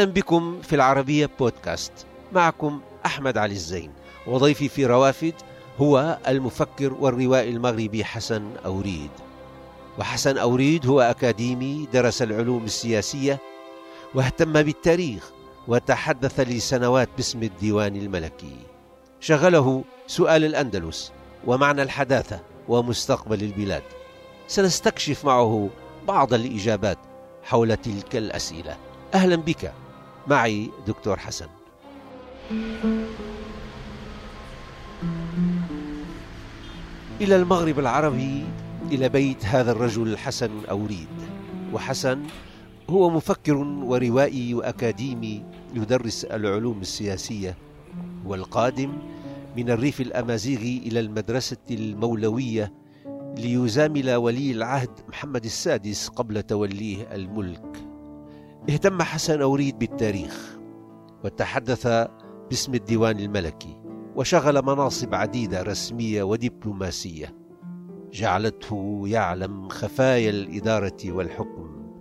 أهلا بكم في العربية بودكاست. معكم أحمد علي الزين. وضيفي في روافد هو المفكر والروائي المغربي حسن أوريد. وحسن أوريد هو أكاديمي درس العلوم السياسية واهتم بالتاريخ وتحدث لسنوات باسم الديوان الملكي. شغله سؤال الأندلس ومعنى الحداثة ومستقبل البلاد. سنستكشف معه بعض الإجابات حول تلك الأسئلة. أهلا بك. معي دكتور حسن. إلى المغرب العربي إلى بيت هذا الرجل الحسن أوريد. وحسن هو مفكر وروائي وأكاديمي يدرس العلوم السياسية والقادم من الريف الأمازيغي إلى المدرسة المولوية ليزامل ولي العهد محمد السادس قبل توليه الملك. اهتم حسن أوريد بالتاريخ وتحدث باسم الديوان الملكي وشغل مناصب عديدة رسمية ودبلوماسية. جعلته يعلم خفايا الإدارة والحكم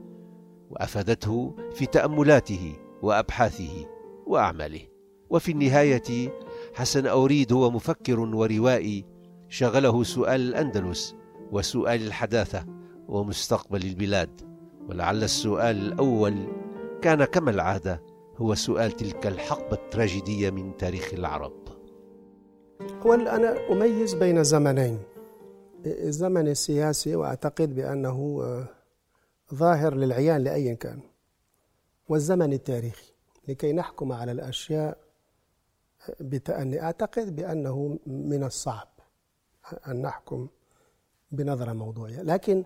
وأفادته في تأملاته وأبحاثه وأعماله. وفي النهاية حسن أوريد هو مفكر وروائي شغله سؤال الأندلس وسؤال الحداثة ومستقبل البلاد. ولعل السؤال الأول كان كما العادة هو سؤال تلك الحقبة التراجيدية من تاريخ العرب. هو أنا أميز بين زمنين. الزمن السياسي وأعتقد بأنه آه، ظاهر للعيان لأي كان. والزمن التاريخي. لكي نحكم على الأشياء بتأني. أعتقد بأنه من الصعب أن نحكم بنظرة موضوعية. لكن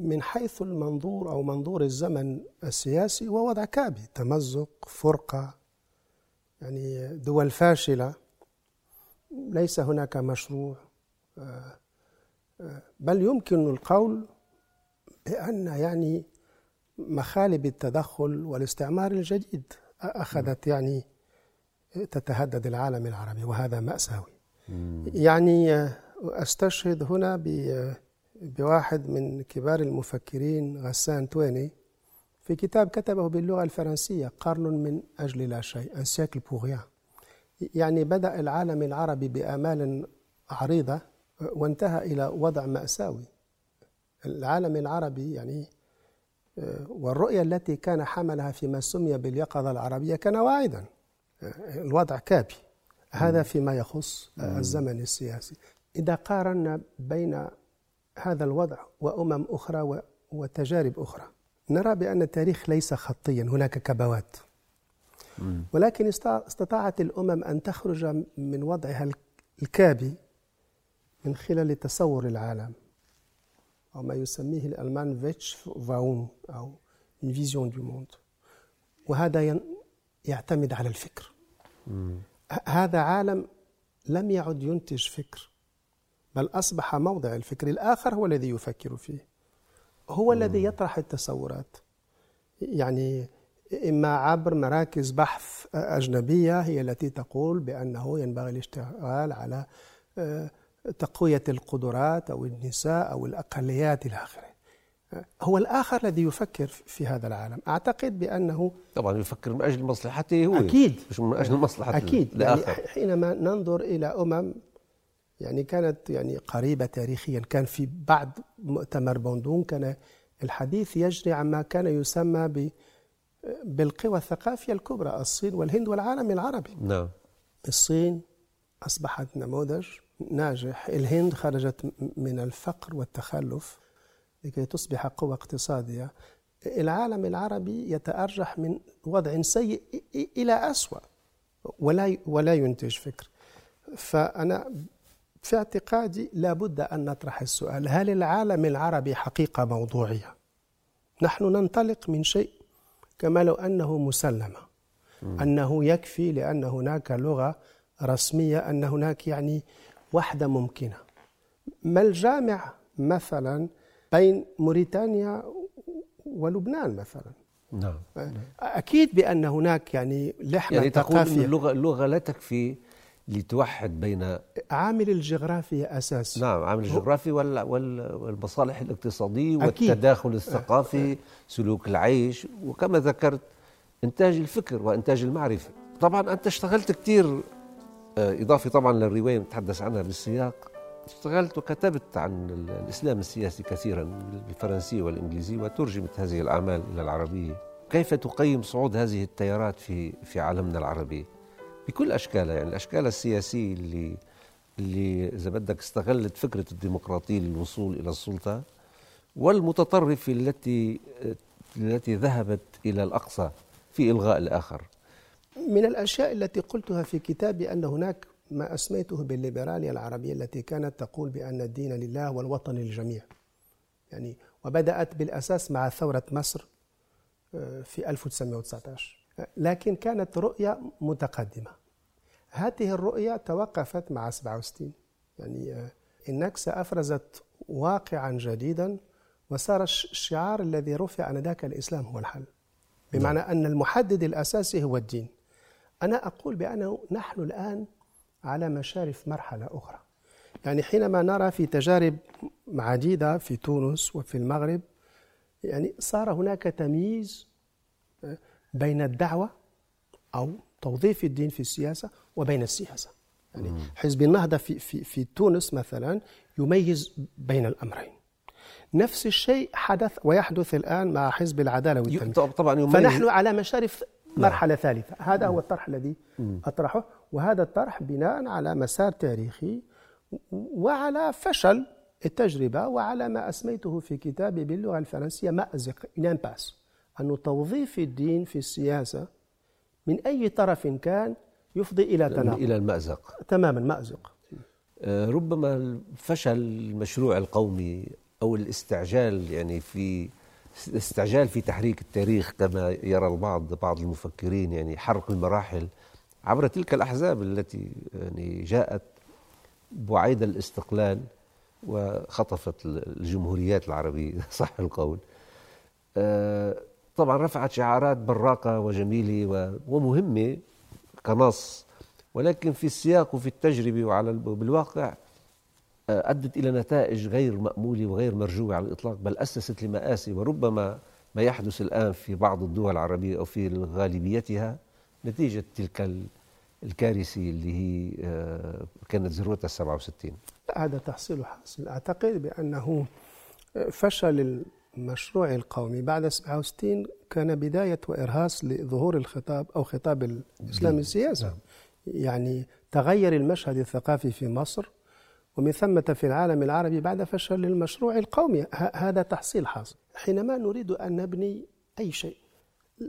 من حيث المنظور أو منظور الزمن السياسي هو وضع كابي تمزق فرقة يعني دول فاشلة. ليس هناك مشروع آه، آه، بل يمكن القول بأن يعني مخالب التدخل والاستعمار الجديد أخذت يعني تتهدد العالم العربي وهذا مأساوي. يعني آه، أستشهد هنا بواحد من كبار المفكرين غسان تويني في كتاب كتبه باللغة الفرنسية قرن من أجل لا شيء pour rien. يعني بدأ العالم العربي بآمال عريضة وانتهى إلى وضع مأساوي. العالم العربي يعني والرؤية التي كان حملها فيما سمي باليقظة العربية كان واعدا. الوضع كابي. هذا فيما يخص الزمن السياسي. إذا قارنا بين هذا الوضع وأمم أخرى وتجارب أخرى. نرى بأن التاريخ ليس خطيا هناك كبوات. ولكن استطاعت الأمم أن تخرج من وضعها الكابي من خلال تصور العالم أو ما يسميه الألمان Weltanschauung أو vision du monde وهذا يعتمد على الفكر. هذا عالم لم يعد ينتج فكر. بل أصبح موضع الفكر الآخر هو الذي يفكر فيه. هو الذي يطرح التصورات يعني إما عبر مراكز بحث أجنبية هي التي تقول بأنه ينبغي الاشتغال على آه، تقوية القدرات أو النساء أو الأقليات إلى آخره. هو الآخر الذي يفكر في هذا العالم. أعتقد بأنه طبعا يفكر من أجل مصلحته هو. أكيد. مش من أجل مصلحة أكيد. يعني حينما ننظر إلى أمم يعني كانت يعني قريبة تاريخيا. كان في بعد مؤتمر بوندون كان الحديث يجري عما كان يسمى ب بالقوى الثقافية الكبرى الصين والهند والعالم العربي. نعم. الصين أصبحت نموذج ناجح. الهند خرجت من الفقر والتخلف لكي تصبح قوة اقتصادية. العالم العربي يتأرجح من وضع سيء إلى أسوأ ولا ولا ينتج فكر. فأنا في اعتقادي لابد أن نطرح السؤال هل العالم العربي حقيقة موضوعية؟ نحن ننطلق من شيء كما لو أنه مسلمة أنه يكفي لأن هناك لغة رسمية أن هناك يعني وحدة ممكنة. ما الجامع مثلا بين موريتانيا ولبنان مثلا؟ نعم. أكيد بأن هناك يعني لحمة يعني تقول أن اللغة, اللغة لا تكفي لتوحد بين عامل الجغرافيا أساسي نعم عامل الجغرافي والمصالح الاقتصادية والتداخل الثقافي سلوك العيش وكما ذكرت إنتاج الفكر وإنتاج المعرفة. طبعا أنت اشتغلت كثير آه، إضافة طبعا للرواية نتحدث عنها بالسياق. اشتغلت وكتبت عن الإسلام السياسي كثيرا بالفرنسية والإنجليزية وترجمت هذه الأعمال إلى العربية. كيف تقيم صعود هذه التيارات في في عالمنا العربي؟ بكل أشكالها. يعني الأشكال السياسية اللي اللي إذا بدك استغلت فكرة الديمقراطية للوصول إلى السلطة والمتطرفة التي التي ذهبت إلى الأقصى في إلغاء الآخر. من الأشياء التي قلتها في كتابي أن هناك ما أسميته بالليبرالية العربية التي كانت تقول بأن الدين لله والوطن للجميع. يعني وبدأت بالأساس مع ثورة مصر آه، في 1919 لكن كانت رؤية متقدمة. هذه الرؤية توقفت مع 67 يعني آه، النكسة أفرزت واقعا جديدا وصار الشعار الذي رفع آنذاك الإسلام هو الحل. بمعنى نعم. أن المحدد الأساسي هو الدين. أنا أقول بأنه نحن الآن على مشارف مرحلة أخرى. يعني حينما نرى في تجارب عديدة في تونس وفي المغرب يعني صار هناك تمييز آه، بين الدعوة أو توظيف الدين في السياسة وبين السياسة. يعني حزب النهضة في, في, في تونس مثلا يميز بين الأمرين. نفس الشيء حدث ويحدث الآن مع حزب العدالة والتنمية طبعا يميز. فنحن على مشارف نعم. مرحلة ثالثة. هذا هو الطرح الذي أطرحه. وهذا الطرح بناء على مسار تاريخي وعلى فشل التجربة وعلى ما أسميته في كتابي باللغة الفرنسية مأزق. باس أن توظيف الدين في السياسة من أي طرف كان يفضي إلى تناقض؟ إلى المأزق. تماما مأزق. آه، ربما فشل المشروع القومي أو الاستعجال يعني في الاستعجال في تحريك التاريخ كما يرى البعض بعض المفكرين يعني حرق المراحل عبر تلك الأحزاب التي يعني جاءت بعيد الاستقلال وخطفت الجمهوريات العربية صح القول. آه، طبعا رفعت شعارات براقة وجميلة ومهمة كنص. ولكن في السياق وفي التجربة وعلى بالواقع آه، أدت إلى نتائج غير مأمولة وغير مرجوة على الإطلاق بل أسست لمآسي. وربما ما يحدث الآن في بعض الدول العربية أو في غالبيتها نتيجة تلك الكارثة اللي هي آه، كانت ذروتها 67 هذا تحصيل حاصل. أعتقد بأنه فشل المشروع القومي بعد 67 كان بداية وإرهاص لظهور الخطاب أو خطاب الإسلام السياسي. يعني تغير المشهد الثقافي في مصر ومن ثمة في العالم العربي بعد فشل المشروع القومي. هذا تحصيل حاصل. حينما نريد أن نبني أي شيء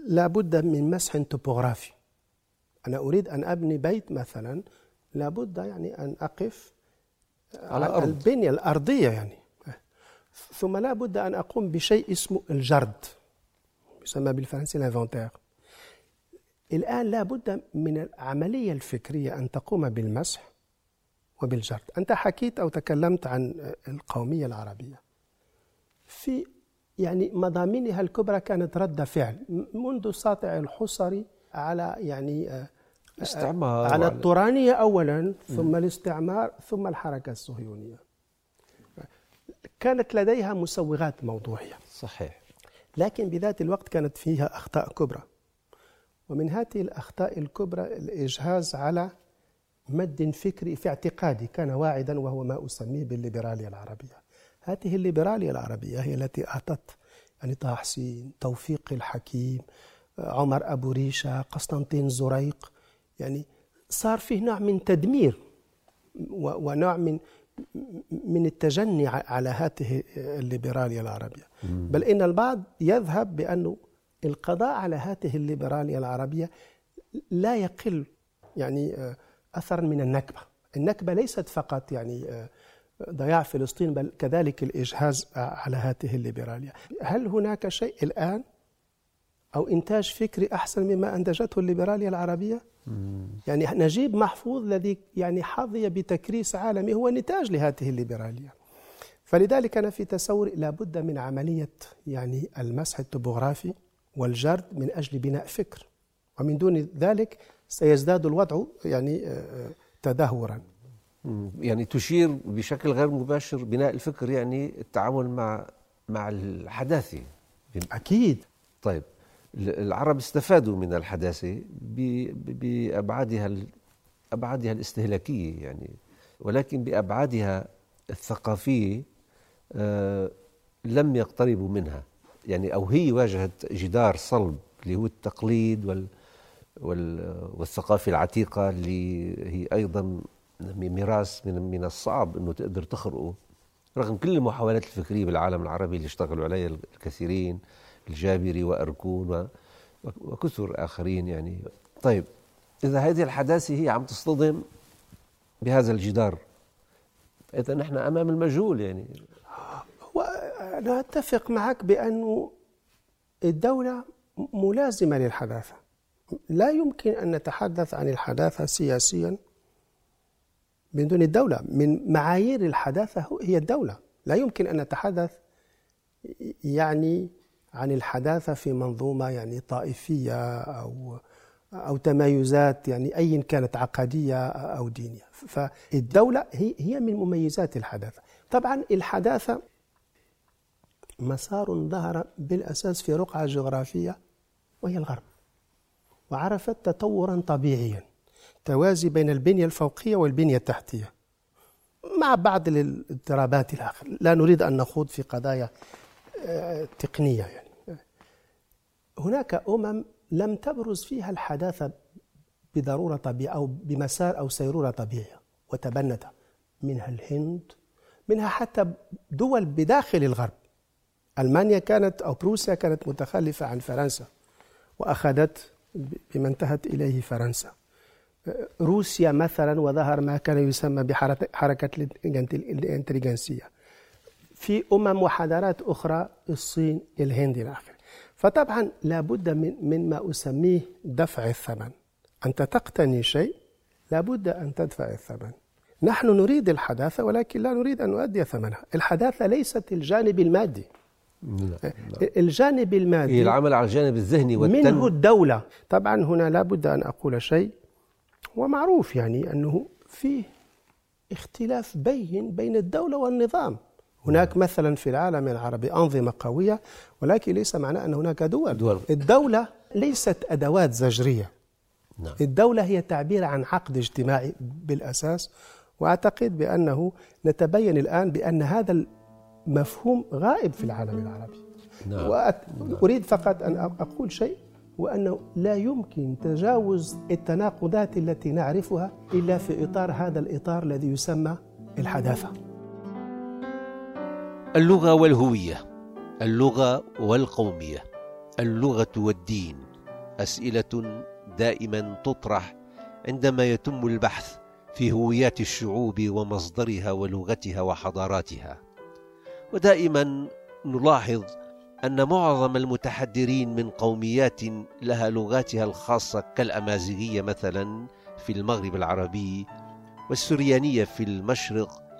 لابد من مسح توبوغرافي. أنا أريد أن أبني بيت مثلا لابد يعني أن أقف على. البنية الأرضية يعني. ثم لا بد أن أقوم بشيء اسمه الجرد يسمى بالفرنسي ال inventaire الآن لا بد من العملية الفكرية أن تقوم بالمسح وبالجرد. أنت حكيت أو تكلمت عن القومية العربية. في يعني مضامينها الكبرى كانت رد فعل منذ ساطع الحصري على يعني آه، استعمار على الطورانية أولا ثم الاستعمار ثم الحركة الصهيونية. كانت لديها مسوغات موضوعية. صحيح. لكن بذات الوقت كانت فيها أخطاء كبرى. ومن هذه الأخطاء الكبرى الإجهاز على مد فكري في اعتقادي كان واعدا وهو ما أسميه بالليبرالية العربية. هذه الليبرالية العربية هي التي أعطت يعني طه حسين توفيق الحكيم عمر أبو ريشة قسطنطين زريق. يعني صار فيه نوع من تدمير ونوع من من التجني على هذه الليبرالية العربية. بل إن البعض يذهب بأنه القضاء على هذه الليبرالية العربية لا يقل يعني آه، أثرا من النكبة. النكبة ليست فقط يعني آه، ضياع فلسطين بل كذلك الإجهاز على هذه الليبرالية. هل هناك شيء الآن أو إنتاج فكري أحسن مما أنتجته الليبرالية العربية؟ يعني نجيب محفوظ الذي يعني حظي بتكريس عالمي هو نتاج لهذه الليبرالية. فلذلك أنا في تصوري لابد من عملية يعني المسح التوبوغرافي والجرد من أجل بناء فكر. ومن دون ذلك سيزداد الوضع يعني آه، تدهورا. يعني تشير بشكل غير مباشر بناء الفكر يعني التعامل مع مع الحداثة. أكيد. طيب. العرب استفادوا من الحداثة بأبعادها أبعادها الاستهلاكية يعني. ولكن بأبعادها الثقافية آه، لم يقتربوا منها. يعني أو هي واجهت جدار صلب اللي هو التقليد وال والثقافة العتيقة اللي هي أيضا ميراث من من الصعب أنه تقدر تخرقه. رغم كل المحاولات الفكرية بالعالم العربي اللي اشتغلوا عليها الكثيرين. الجابري وأركون وكثر آخرين يعني. طيب إذا هذه الحداثة هي عم تصطدم بهذا الجدار إذا نحن أمام المجهول يعني. أنا أتفق معك بأنه الدولة ملازمة للحداثة. لا يمكن أن نتحدث عن الحداثة سياسيا من دون الدولة. من معايير الحداثة هي الدولة. لا يمكن أن نتحدث يعني عن الحداثة في منظومة يعني طائفية أو أو تمايزات يعني أيا كانت عقدية أو دينية. فالدولة هي هي من مميزات الحداثة. طبعا الحداثة مسار ظهر بالأساس في رقعة جغرافية وهي الغرب وعرفت تطورا طبيعيا توازي بين البنية الفوقية والبنية التحتية مع بعض الاضطرابات الآخر. لا نريد أن نخوض في قضايا آه، تقنية يعني. هناك أمم لم تبرز فيها الحداثة بضرورة طبيعية أو بمسار أو سيرورة طبيعية وتبنتها منها الهند منها حتى دول بداخل الغرب. ألمانيا كانت أو بروسيا كانت متخلفة عن فرنسا وأخذت بما انتهت إليه فرنسا. روسيا مثلا وظهر ما كان يسمى بحركة الانتليجنسية. في أمم وحضارات أخرى الصين الهند إلى آخره. فطبعا لابد من مما أسميه دفع الثمن. أنت تقتني شيء لابد أن تدفع الثمن. نحن نريد الحداثة ولكن لا نريد أن نؤدي ثمنها. الحداثة ليست الجانب المادي. لا لا. الجانب المادي هي العمل على الجانب الذهني والتن... منه الدولة. طبعا هنا لابد أن أقول شيء ومعروف يعني أنه فيه اختلاف بين بين الدولة والنظام. هناك مثلا في العالم العربي أنظمة قوية ولكن ليس معناه أن هناك دول, دول. الدولة ليست أدوات زجرية نعم. الدولة هي تعبير عن عقد اجتماعي بالأساس وأعتقد بأنه نتبين الآن بأن هذا المفهوم غائب في العالم العربي نعم. وأريد فقط أن أقول شيء وأنه لا يمكن تجاوز التناقضات التي نعرفها إلا في إطار هذا الإطار الذي يسمى الحداثة اللغة والهوية اللغة والقومية اللغة والدين. أسئلة دائما تطرح عندما يتم البحث في هويات الشعوب ومصدرها ولغتها وحضاراتها. ودائما نلاحظ أن معظم المتحدرين من قوميات لها لغاتها الخاصة كالأمازيغية مثلا في المغرب العربي والسريانية في المشرق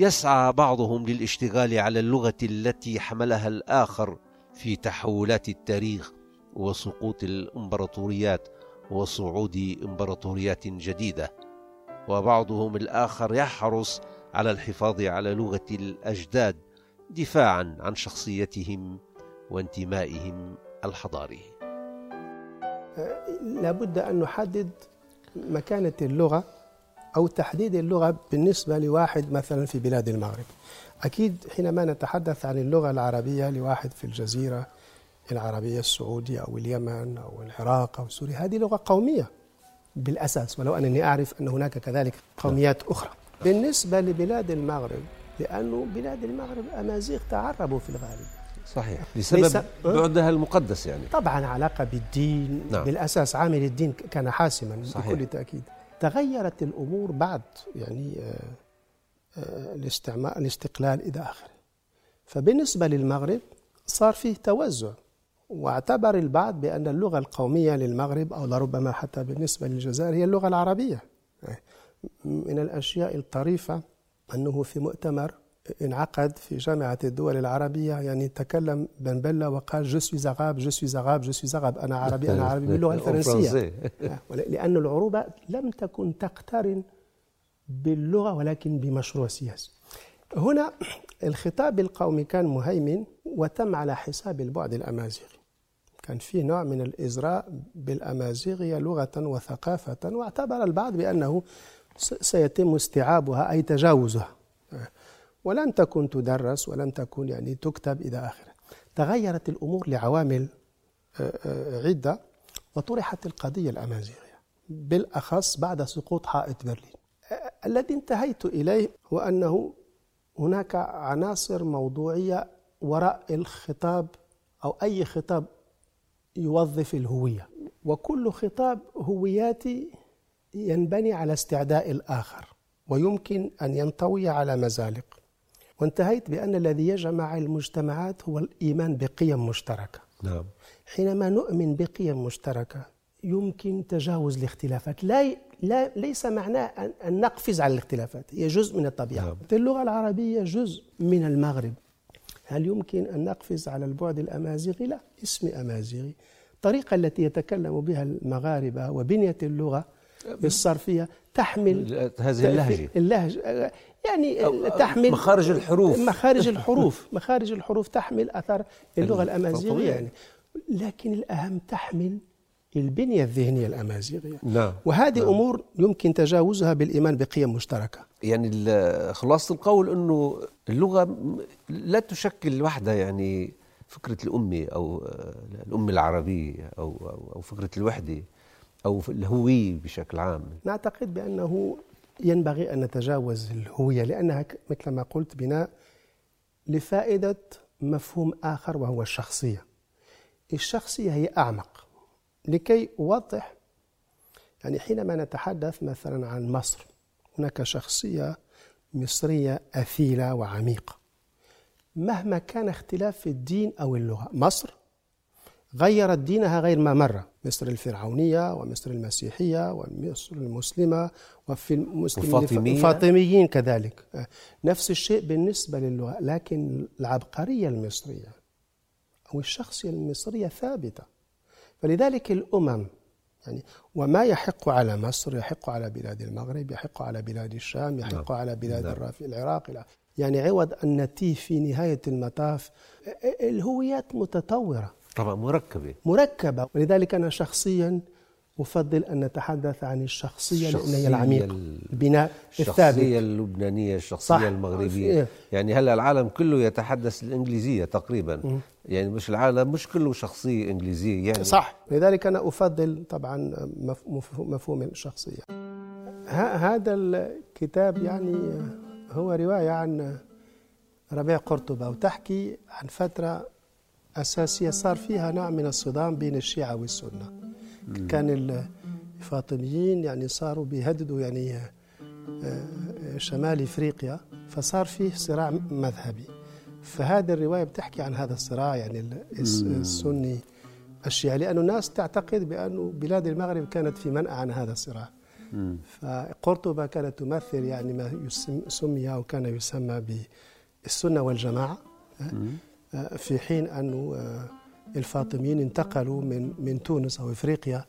يسعى بعضهم للاشتغال على اللغة التي حملها الآخر في تحولات التاريخ وسقوط الإمبراطوريات وصعود إمبراطوريات جديدة. وبعضهم الآخر يحرص على الحفاظ على لغة الأجداد دفاعا عن شخصيتهم وانتمائهم الحضاري. لابد أن نحدد مكانة اللغة. أو تحديد اللغة بالنسبة لواحد مثلا في بلاد المغرب. أكيد حينما نتحدث عن اللغة العربية لواحد في الجزيرة العربية السعودية أو اليمن أو العراق أو سوريا هذه لغة قومية بالأساس ولو أنني أعرف أن هناك كذلك قوميات أخرى. بالنسبة لبلاد المغرب لأنه بلاد المغرب أمازيغ تعربوا في الغالب. صحيح. بسبب بعدها المقدس يعني. طبعا علاقة بالدين. نعم. بالأساس عامل الدين كان حاسما صحيح. بكل تأكيد. تغيرت الأمور بعد يعني آه، آه، الاستعمار الاستقلال إلى آخره. فبالنسبة للمغرب صار فيه توزع واعتبر البعض بأن اللغة القومية للمغرب أو لربما حتى بالنسبة للجزائر هي اللغة العربية. من الأشياء الطريفة أنه في مؤتمر انعقد في جامعة الدول العربية. يعني تكلم بن بلا وقال je suis arabe je suis arabe je suis arabe أنا عربي أنا عربي باللغة الفرنسية. لأن العروبة لم تكن تقترن باللغة ولكن بمشروع سياسي. هنا الخطاب القومي كان مهيمن وتم على حساب البعد الأمازيغي. كان فيه نوع من الإزراء بالأمازيغية لغة وثقافة واعتبر البعض بأنه سيتم استيعابها أي تجاوزها. ولم تكن تدرس ولم تكن يعني تكتب إلى آخره. تغيرت الأمور لعوامل آه، آه، عدة وطرحت القضية الأمازيغية بالأخص بعد سقوط حائط برلين. آه، الذي انتهيت إليه هو أنه هناك عناصر موضوعية وراء الخطاب أو أي خطاب يوظف الهوية. وكل خطاب هوياتي ينبني على استعداء الآخر ويمكن أن ينطوي على مزالق. وانتهيت بأن الذي يجمع المجتمعات هو الإيمان بقيم مشتركة. نعم. حينما نؤمن بقيم مشتركة يمكن تجاوز الاختلافات. لا لا ليس معناه أن, أن نقفز على الاختلافات. هي جزء من الطبيعة. نعم. اللغة العربية جزء من المغرب. هل يمكن أن نقفز على البعد الأمازيغي؟ لا اسمي أمازيغي. الطريقة التي يتكلم بها المغاربة وبنية اللغة الصرفية تحمل هذه اللهجة. اللهجة. يعني تحمل مخارج الحروف. مخارج الحروف. مخارج الحروف تحمل أثر اللغة الأمازيغية يعني. لكن الأهم تحمل البنية الذهنية الأمازيغية. نعم. وهذه نعم. أمور يمكن تجاوزها بالإيمان بقيم مشتركة. يعني خلاصة القول أنه اللغة لا تشكل وحدها يعني فكرة الأمة أو الأمة العربية أو, أو فكرة الوحدة أو الهوية بشكل عام. نعتقد بأنه ينبغي أن نتجاوز الهوية لأنها مثل ما قلت بناء لفائدة مفهوم آخر وهو الشخصية. الشخصية هي أعمق. لكي أوضح يعني حينما نتحدث مثلا عن مصر هناك شخصية مصرية أثيلة وعميقة. مهما كان اختلاف في الدين أو اللغة مصر غيرت دينها غير ما مر. مصر الفرعونية ومصر المسيحية ومصر المسلمة وفي المسلمين الفاطميين كذلك نفس الشيء بالنسبة للغة لكن العبقرية المصرية أو الشخصية المصرية ثابتة فلذلك الأمم يعني وما يحق على مصر يحق على بلاد المغرب يحق على بلاد الشام يحق نعم. على بلاد نعم. العراق يعني عوض أن نتيه في نهاية المطاف الهويات متطورة طبعا مركبة. مركبة. ولذلك أنا شخصيا أفضل أن نتحدث عن الشخصية لأن هي العميق البناء الثابت. الشخصية اللبنانية الشخصية صح. المغربية. إيه. يعني هلأ العالم كله يتحدث الإنجليزية تقريبا. م. يعني مش العالم مش كله شخصية إنجليزية يعني. صح. لذلك أنا أفضل طبعا مفهوم الشخصية. هذا الكتاب يعني هو رواية عن ربيع قرطبة وتحكي عن فترة أساسية صار فيها نوع من الصدام بين الشيعة والسنة. كان الفاطميين يعني صاروا بيهددوا يعني آه، شمال إفريقيا فصار فيه صراع مذهبي. فهذه الرواية بتحكي عن هذا الصراع يعني السني الشيعي لأن الناس تعتقد بأن بلاد المغرب كانت في منأى عن هذا الصراع. فقرطبة كانت تمثل يعني ما سمي أو كان يسمى بالسنة والجماعة. آه، في حين أن آه، الفاطميين انتقلوا من من تونس أو إفريقيا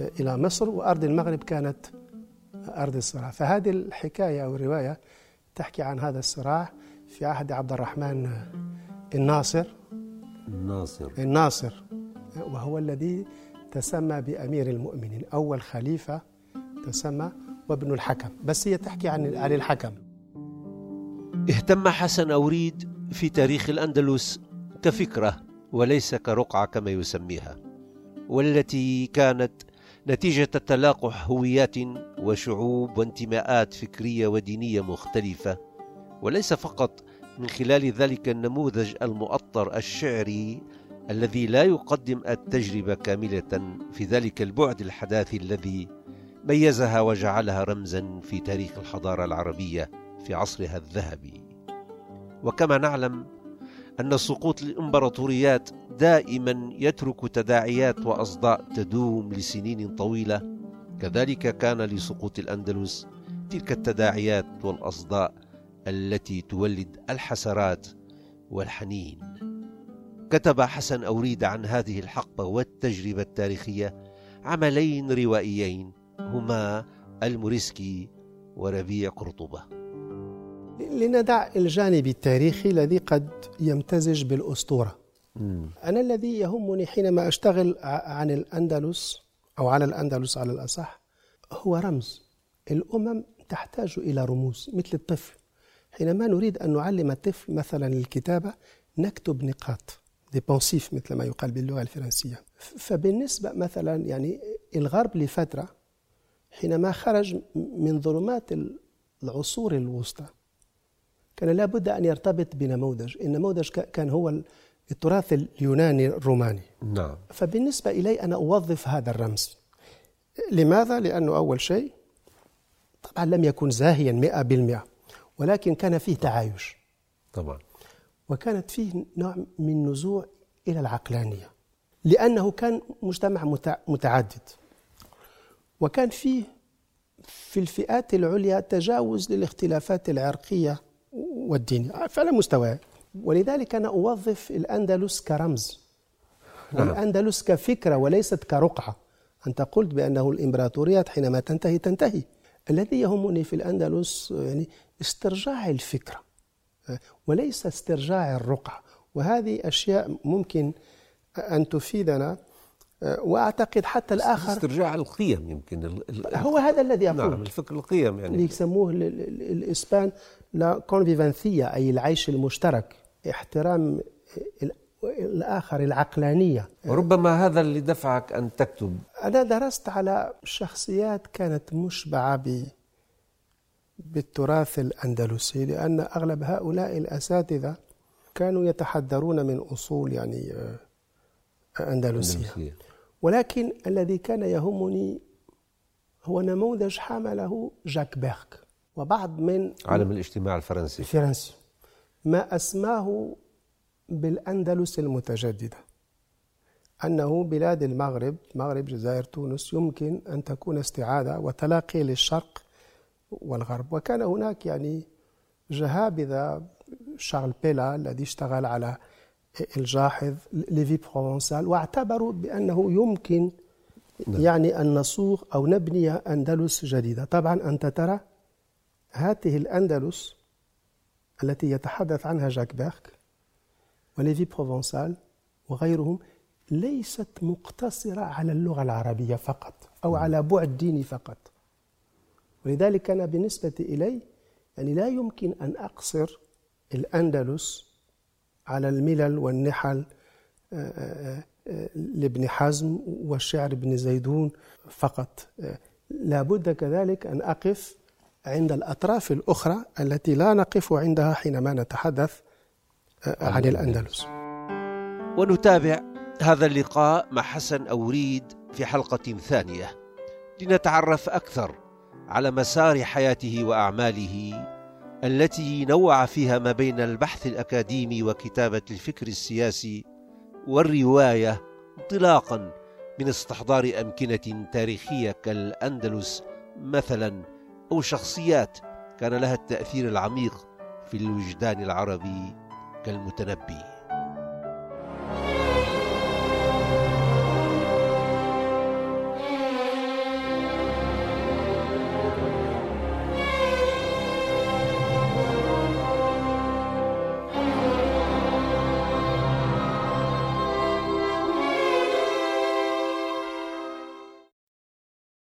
آه، إلى مصر وأرض المغرب كانت أرض الصراع. فهذه الحكاية أو الرواية تحكي عن هذا الصراع في عهد عبد الرحمن الناصر. الناصر. الناصر وهو الذي تسمى بأمير المؤمنين. أول خليفة تسمى وابن الحكم. بس هي تحكي عن عن الحكم. اهتم حسن أوريد في تاريخ الأندلس كفكرة وليس كرقعة كما يسميها والتي كانت نتيجة تلاقح هويات وشعوب وانتماءات فكرية ودينية مختلفة. وليس فقط من خلال ذلك النموذج المؤطر الشعري الذي لا يقدم التجربة كاملة في ذلك البعد الحداثي الذي ميزها وجعلها رمزا في تاريخ الحضارة العربية في عصرها الذهبي. وكما نعلم أن سقوط الإمبراطوريات دائما يترك تداعيات وأصداء تدوم لسنين طويلة. كذلك كان لسقوط الأندلس تلك التداعيات والأصداء التي تولد الحسرات والحنين. كتب حسن أوريد عن هذه الحقبة والتجربة التاريخية عملين روائيين هما الموريسكي وربيع قرطبة. لندع الجانب التاريخي الذي قد يمتزج بالأسطورة. مم. أنا الذي يهمني حينما أشتغل عن الأندلس أو على الأندلس على الأصح هو رمز. الأمم تحتاج إلى رموز مثل الطفل. حينما نريد أن نعلم الطفل مثلا الكتابة نكتب نقاط دي بونسيف مثل ما يقال باللغة الفرنسية. فبالنسبة مثلا يعني الغرب لفترة حينما خرج من ظلمات العصور الوسطى كان لابد أن يرتبط بنموذج النموذج كان هو التراث اليوناني الروماني. نعم. فبالنسبة إلي أنا أوظف هذا الرمز. لماذا؟ لأنه أول شيء طبعا لم يكن زاهيا مئة بالمئة ولكن كان فيه تعايش. طبعا. وكانت فيه نوع من نزوع إلى العقلانية لأنه كان مجتمع متعدد. وكان فيه في الفئات العليا تجاوز للاختلافات العرقية والدينية فعلى مستوى. ولذلك أنا أوظف الأندلس كرمز. نعم. والأندلس كفكرة وليست كرقعة. أنت قلت بأنه الإمبراطوريات حينما تنتهي تنتهي. الذي يهمني في الأندلس يعني استرجاع الفكرة وليس استرجاع الرقعة. وهذه أشياء ممكن أن تفيدنا. وأعتقد حتى الآخر استرجاع القيم يمكن هو هذا الذي أقول. نعم الفكر القيم يعني. اللي يسموه الإسبان لا كونفيفانسيا أي العيش المشترك احترام الآخر العقلانية. وربما هذا اللي دفعك أن تكتب. أنا درست على شخصيات كانت مشبعة ب بالتراث الأندلسي لأن أغلب هؤلاء الأساتذة كانوا يتحدرون من أصول يعني آه، أندلسية. ولكن الذي كان يهمني هو نموذج حمله جاك بيرك وبعض من عالم الاجتماع الفرنسي. الفرنسي. ما أسماه بالأندلس المتجددة أنه بلاد المغرب مغرب جزائر تونس يمكن أن تكون استعادة وتلاقي للشرق والغرب. وكان هناك يعني جهابذة شارل بيلا الذي اشتغل على الجاحظ ليفي بروفنسال واعتبروا بأنه يمكن نعم. يعني أن نصوغ أو نبني أندلس جديدة. طبعا أنت ترى هذه الأندلس التي يتحدث عنها جاك بيرك وليفي بروفنسال وغيرهم ليست مقتصرة على اللغة العربية فقط أو على بعد ديني فقط. ولذلك أنا بالنسبة إلي يعني لا يمكن أن أقصر الأندلس على الملل والنحل آه، آه، آه، لابن حزم والشعر ابن زيدون فقط. لابد كذلك أن أقف عند الأطراف الأخرى التي لا نقف عندها حينما نتحدث عن الأندلس. ونتابع هذا اللقاء مع حسن أوريد في حلقة ثانية. لنتعرف أكثر على مسار حياته وأعماله التي نوع فيها ما بين البحث الأكاديمي وكتابة الفكر السياسي والرواية انطلاقا من استحضار أمكنة تاريخية كالأندلس مثلا أو شخصيات كان لها التأثير العميق في الوجدان العربي كالمتنبي.